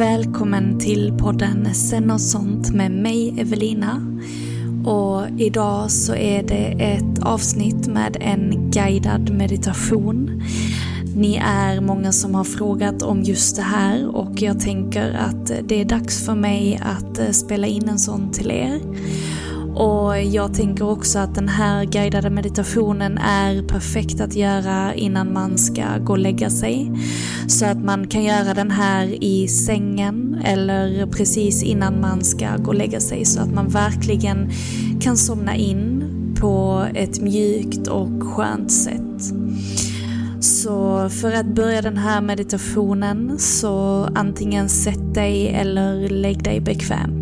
Välkommen till podden Sen och sånt med mig Evelina. Och idag så är det ett avsnitt med en guidad meditation. Ni är många som har frågat om just det här och jag tänker att det är dags för mig att eh, spela in en sån till er. Och jag tänker också att den här guidade meditationen är perfekt att göra innan man ska gå och lägga sig. Så att man kan göra den här i sängen eller precis innan man ska gå och lägga sig så att man verkligen kan somna in på ett mjukt och skönt sätt. Så för att börja den här meditationen så antingen sätt dig eller lägg dig bekvämt.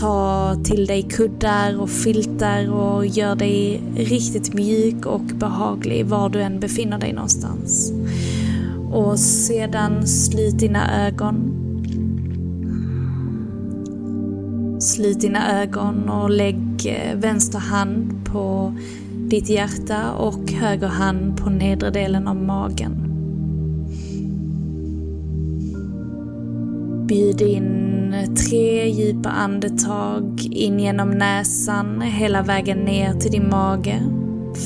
Ta till dig kuddar och filtar och gör dig riktigt mjuk och behaglig var du än befinner dig någonstans. Och sedan slut dina ögon. Slut dina ögon och lägg eh, vänster hand på ditt hjärta och höger hand på nedre delen av magen. Bjud in tre djupa andetag in genom näsan hela vägen ner till din mage.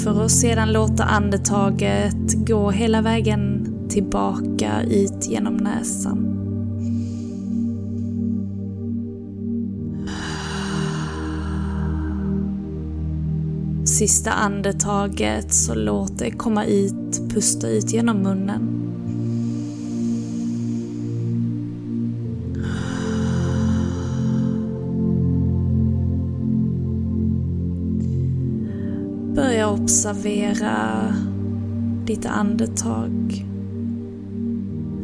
För att sedan låta andetaget gå hela vägen tillbaka ut genom näsan. Sista andetaget så låt det komma ut, pusta ut genom munnen. Observera ditt andetag.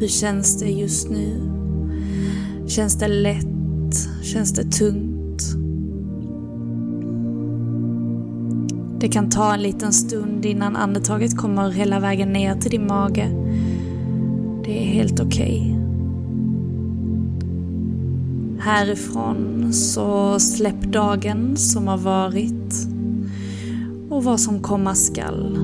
Hur känns det just nu? Känns det lätt? Känns det tungt? Det kan ta en liten stund innan andetaget kommer hela vägen ner till din mage. Det är helt okej. Härifrån så släpp dagen som har varit och vad som komma skall.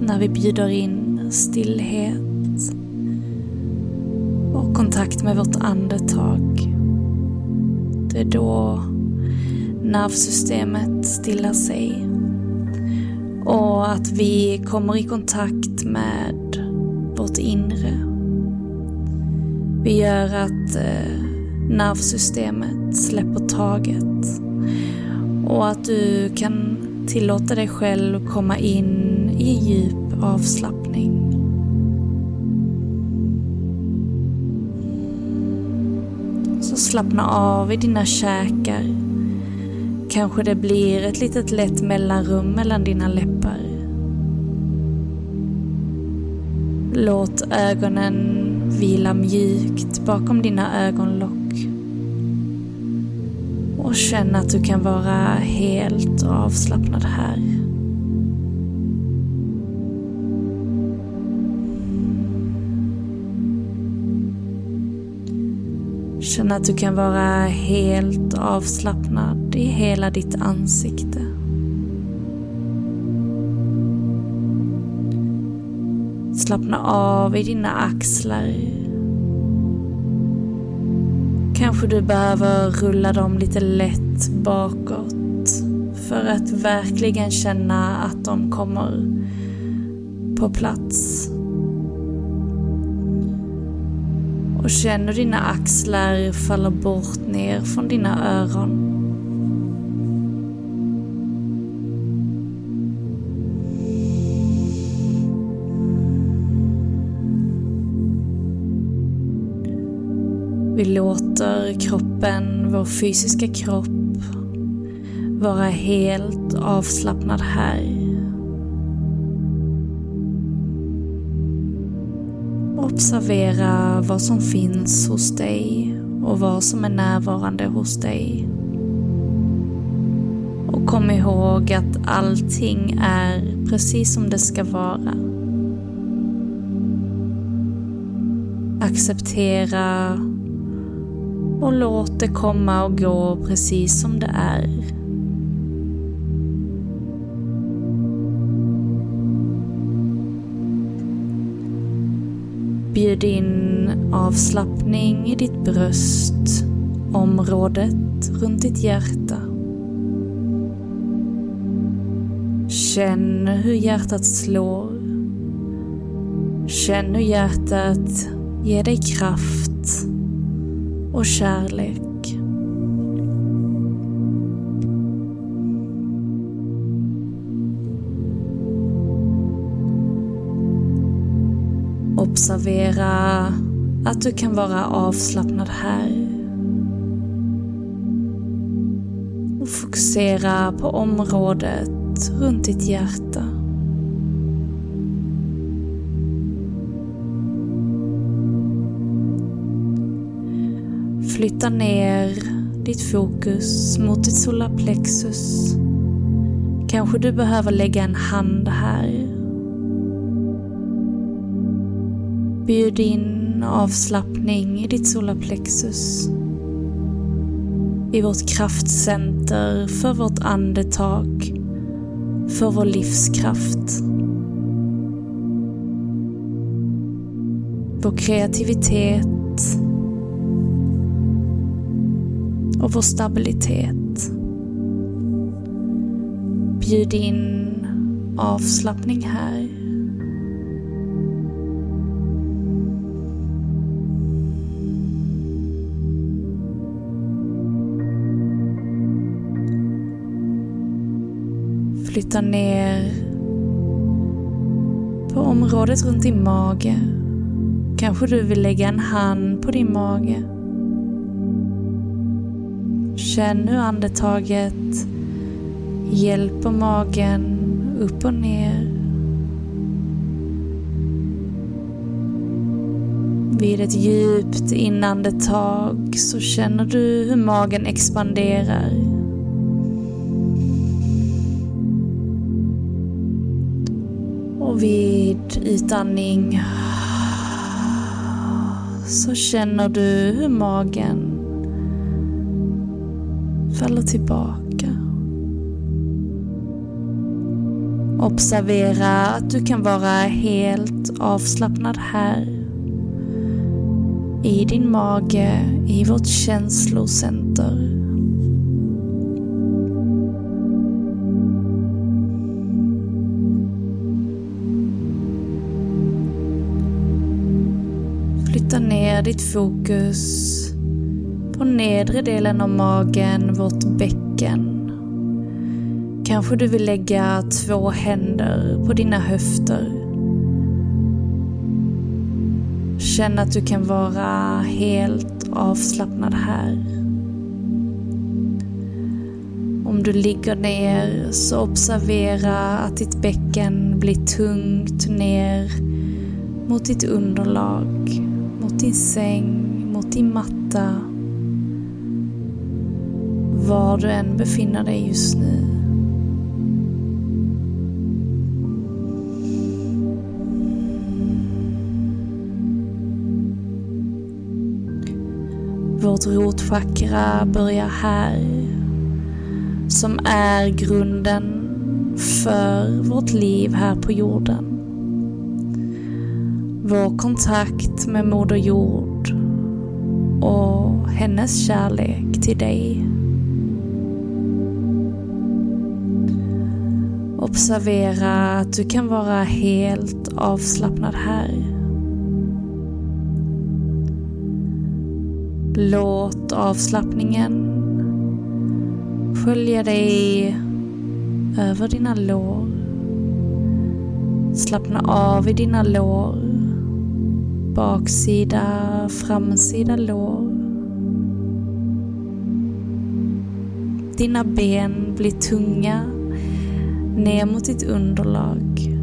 När vi bjuder in stillhet och kontakt med vårt andetag. Det är då nervsystemet stillar sig och att vi kommer i kontakt med vårt inre. Vi gör att eh, nervsystemet släpper taget och att du kan tillåta dig själv komma in i en djup avslappning. Så slappna av i dina käkar. Kanske det blir ett litet lätt mellanrum mellan dina läppar. Låt ögonen vila mjukt bakom dina ögonlock. Och känn att du kan vara helt avslappnad här. Känn att du kan vara helt avslappnad i hela ditt ansikte. Slappna av i dina axlar. Kanske du behöver rulla dem lite lätt bakåt för att verkligen känna att de kommer på plats. Och känn hur dina axlar faller bort ner från dina öron. Låter kroppen, vår fysiska kropp, vara helt avslappnad här. Observera vad som finns hos dig och vad som är närvarande hos dig. Och kom ihåg att allting är precis som det ska vara. Acceptera och låt det komma och gå precis som det är. Bjud in avslappning i ditt bröst, området runt ditt hjärta. Känn hur hjärtat slår. Känn hur hjärtat ger dig kraft och kärlek. Observera att du kan vara avslappnad här. Och fokusera på området runt ditt hjärta. Flytta ner ditt fokus mot ditt solarplexus. Kanske du behöver lägga en hand här. Bjud in avslappning i ditt solarplexus. I vårt kraftcenter för vårt andetag, för vår livskraft. Vår kreativitet och vår stabilitet. Bjud in avslappning här. Flytta ner på området runt din mage. Kanske du vill lägga en hand på din mage. Känn hur andetaget hjälper magen upp och ner. Vid ett djupt inandetag så känner du hur magen expanderar. Och vid utandning så känner du hur magen faller tillbaka. Observera att du kan vara helt avslappnad här. I din mage, i vårt känslocenter. Flytta ner ditt fokus på nedre delen av magen, vårt bäcken. Kanske du vill lägga två händer på dina höfter. Känn att du kan vara helt avslappnad här. Om du ligger ner så observera att ditt bäcken blir tungt ner mot ditt underlag, mot din säng, mot din matta. Var du än befinner dig just nu. Vårt rotchakra börjar här, som är grunden för vårt liv här på jorden. Vår kontakt med Moder Jord och hennes kärlek till dig. Observera att du kan vara helt avslappnad här. Låt avslappningen skölja dig över dina lår. Slappna av i dina lår. Baksida, framsida lår. Dina ben blir tunga ner mot ditt underlag.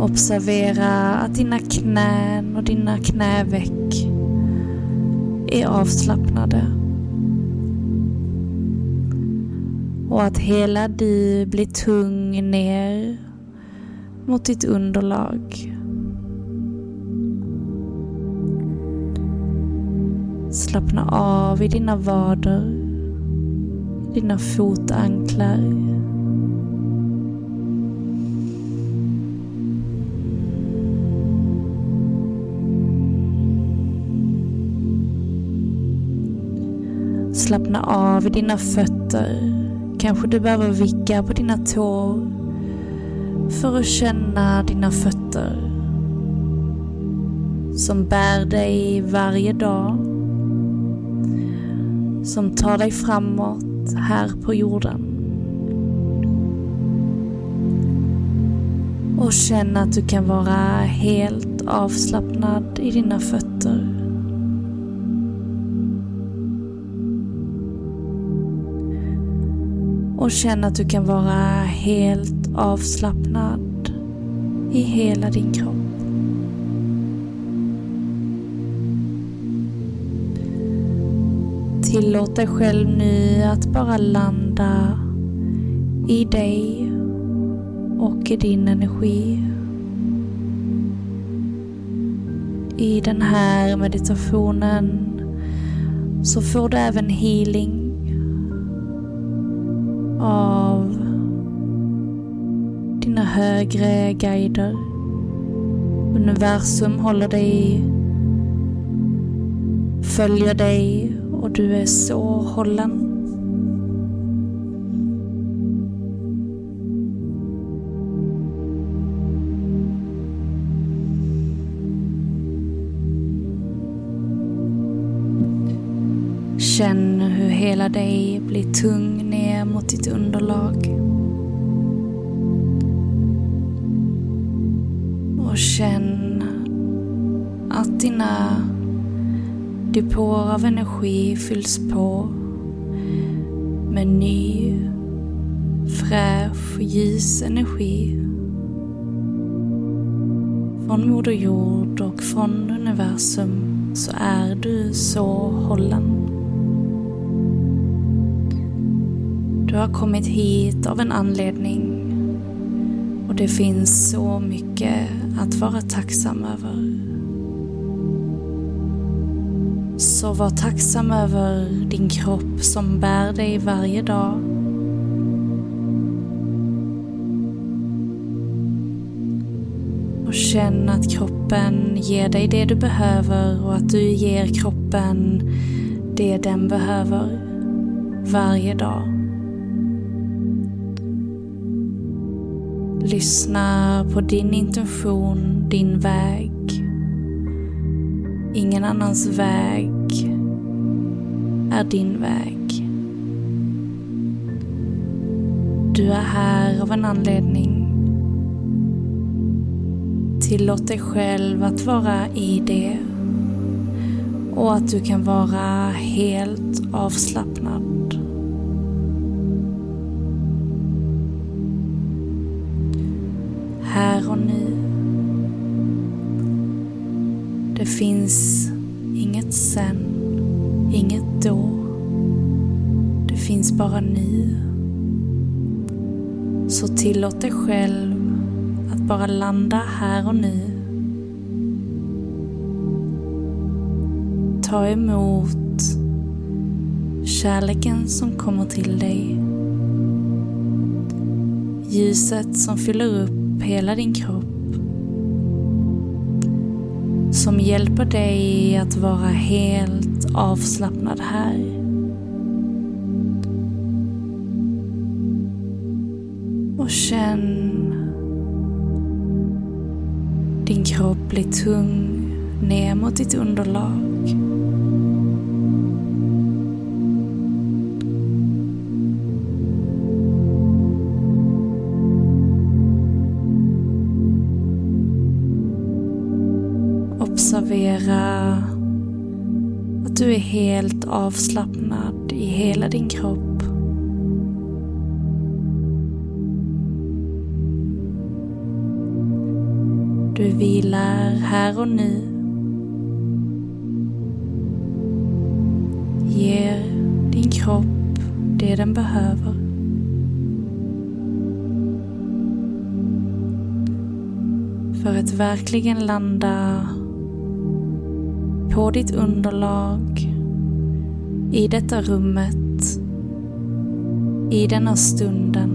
Observera att dina knän och dina knäveck är avslappnade. Och att hela du blir tung ner mot ditt underlag. Slappna av i dina vader, dina fotanklar Slappna av i dina fötter. Kanske du behöver vicka på dina tår för att känna dina fötter som bär dig varje dag. Som tar dig framåt här på jorden. Och känn att du kan vara helt avslappnad i dina fötter. och känn att du kan vara helt avslappnad i hela din kropp. Tillåt dig själv nu att bara landa i dig och i din energi. I den här meditationen så får du även healing av dina högre guider. Universum håller dig, följer dig och du är så hållen. Känn hur hela dig blir tung ner mot ditt underlag. Och känn att dina depåer av energi fylls på med ny, fräsch, ljus energi från Moder Jord och från universum så är du så hållen. Du har kommit hit av en anledning och det finns så mycket att vara tacksam över. Så var tacksam över din kropp som bär dig varje dag. Och känn att kroppen ger dig det du behöver och att du ger kroppen det den behöver varje dag. Lyssna på din intention, din väg. Ingen annans väg är din väg. Du är här av en anledning. Tillåt dig själv att vara i det och att du kan vara helt avslappnad. Här och nu. Det finns inget sen, inget då. Det finns bara nu. Så tillåt dig själv att bara landa här och nu. Ta emot kärleken som kommer till dig. Ljuset som fyller upp hela din kropp. Som hjälper dig att vara helt avslappnad här. Och känn din kropp bli tung ner mot ditt underlag. Att du är helt avslappnad i hela din kropp. Du vilar här och nu. Ger din kropp det den behöver. För att verkligen landa på ditt underlag i detta rummet, i denna stunden,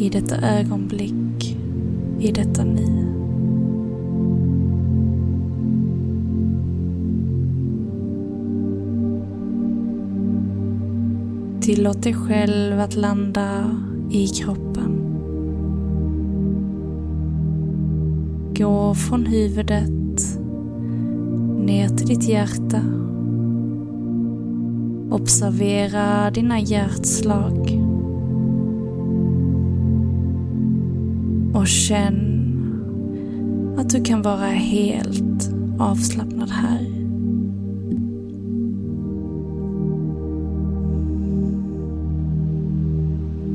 i detta ögonblick i detta nu. Tillåt dig själv att landa i kroppen. Gå från huvudet ner till ditt hjärta. Observera dina hjärtslag. Och känn att du kan vara helt avslappnad här.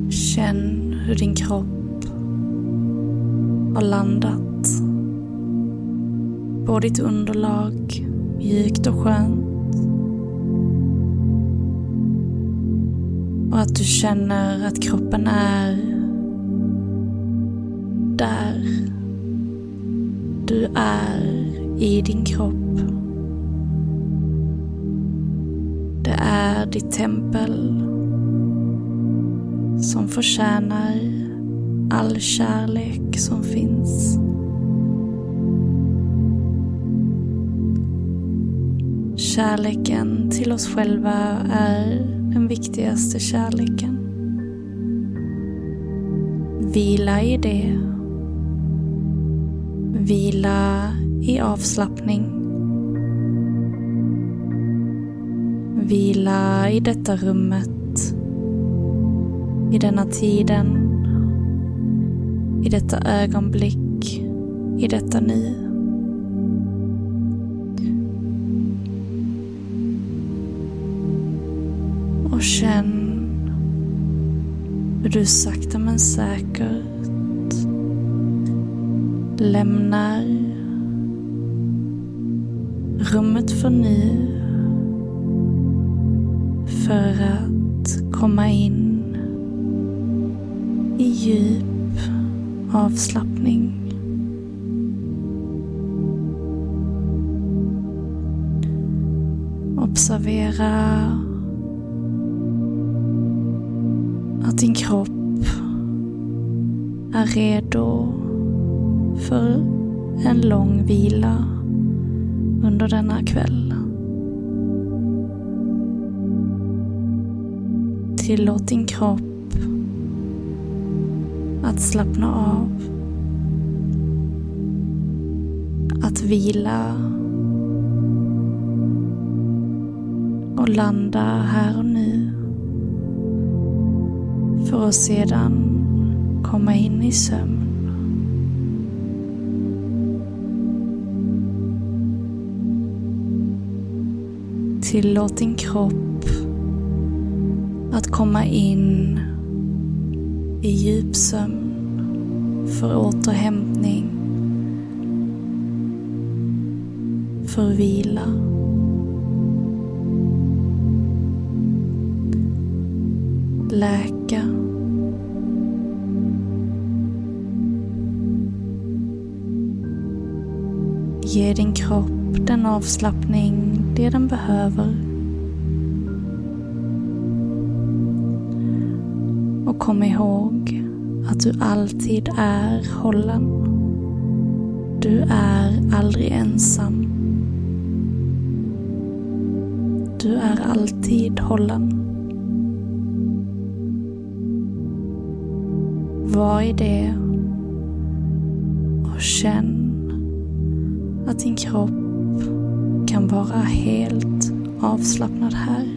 Känn hur din kropp har landat på ditt underlag, mjukt och skönt. Och att du känner att kroppen är där du är i din kropp. Det är ditt tempel som förtjänar all kärlek som finns. Kärleken till oss själva är den viktigaste kärleken. Vila i det Vila i avslappning. Vila i detta rummet. I denna tiden. I detta ögonblick. I detta nu. Känn hur du sakta men säkert lämnar rummet för ny för att komma in i djup avslappning. Observera att din kropp är redo för en lång vila under denna kväll. Tillåt din kropp att slappna av. Att vila och landa här och nu för att sedan komma in i sömn. Tillåt din kropp att komma in i djup sömn för återhämtning, för vila. Läka. Ge din kropp den avslappning det den behöver. Och kom ihåg att du alltid är hållen. Du är aldrig ensam. Du är alltid hållen. Var i det och känn att din kropp kan vara helt avslappnad här.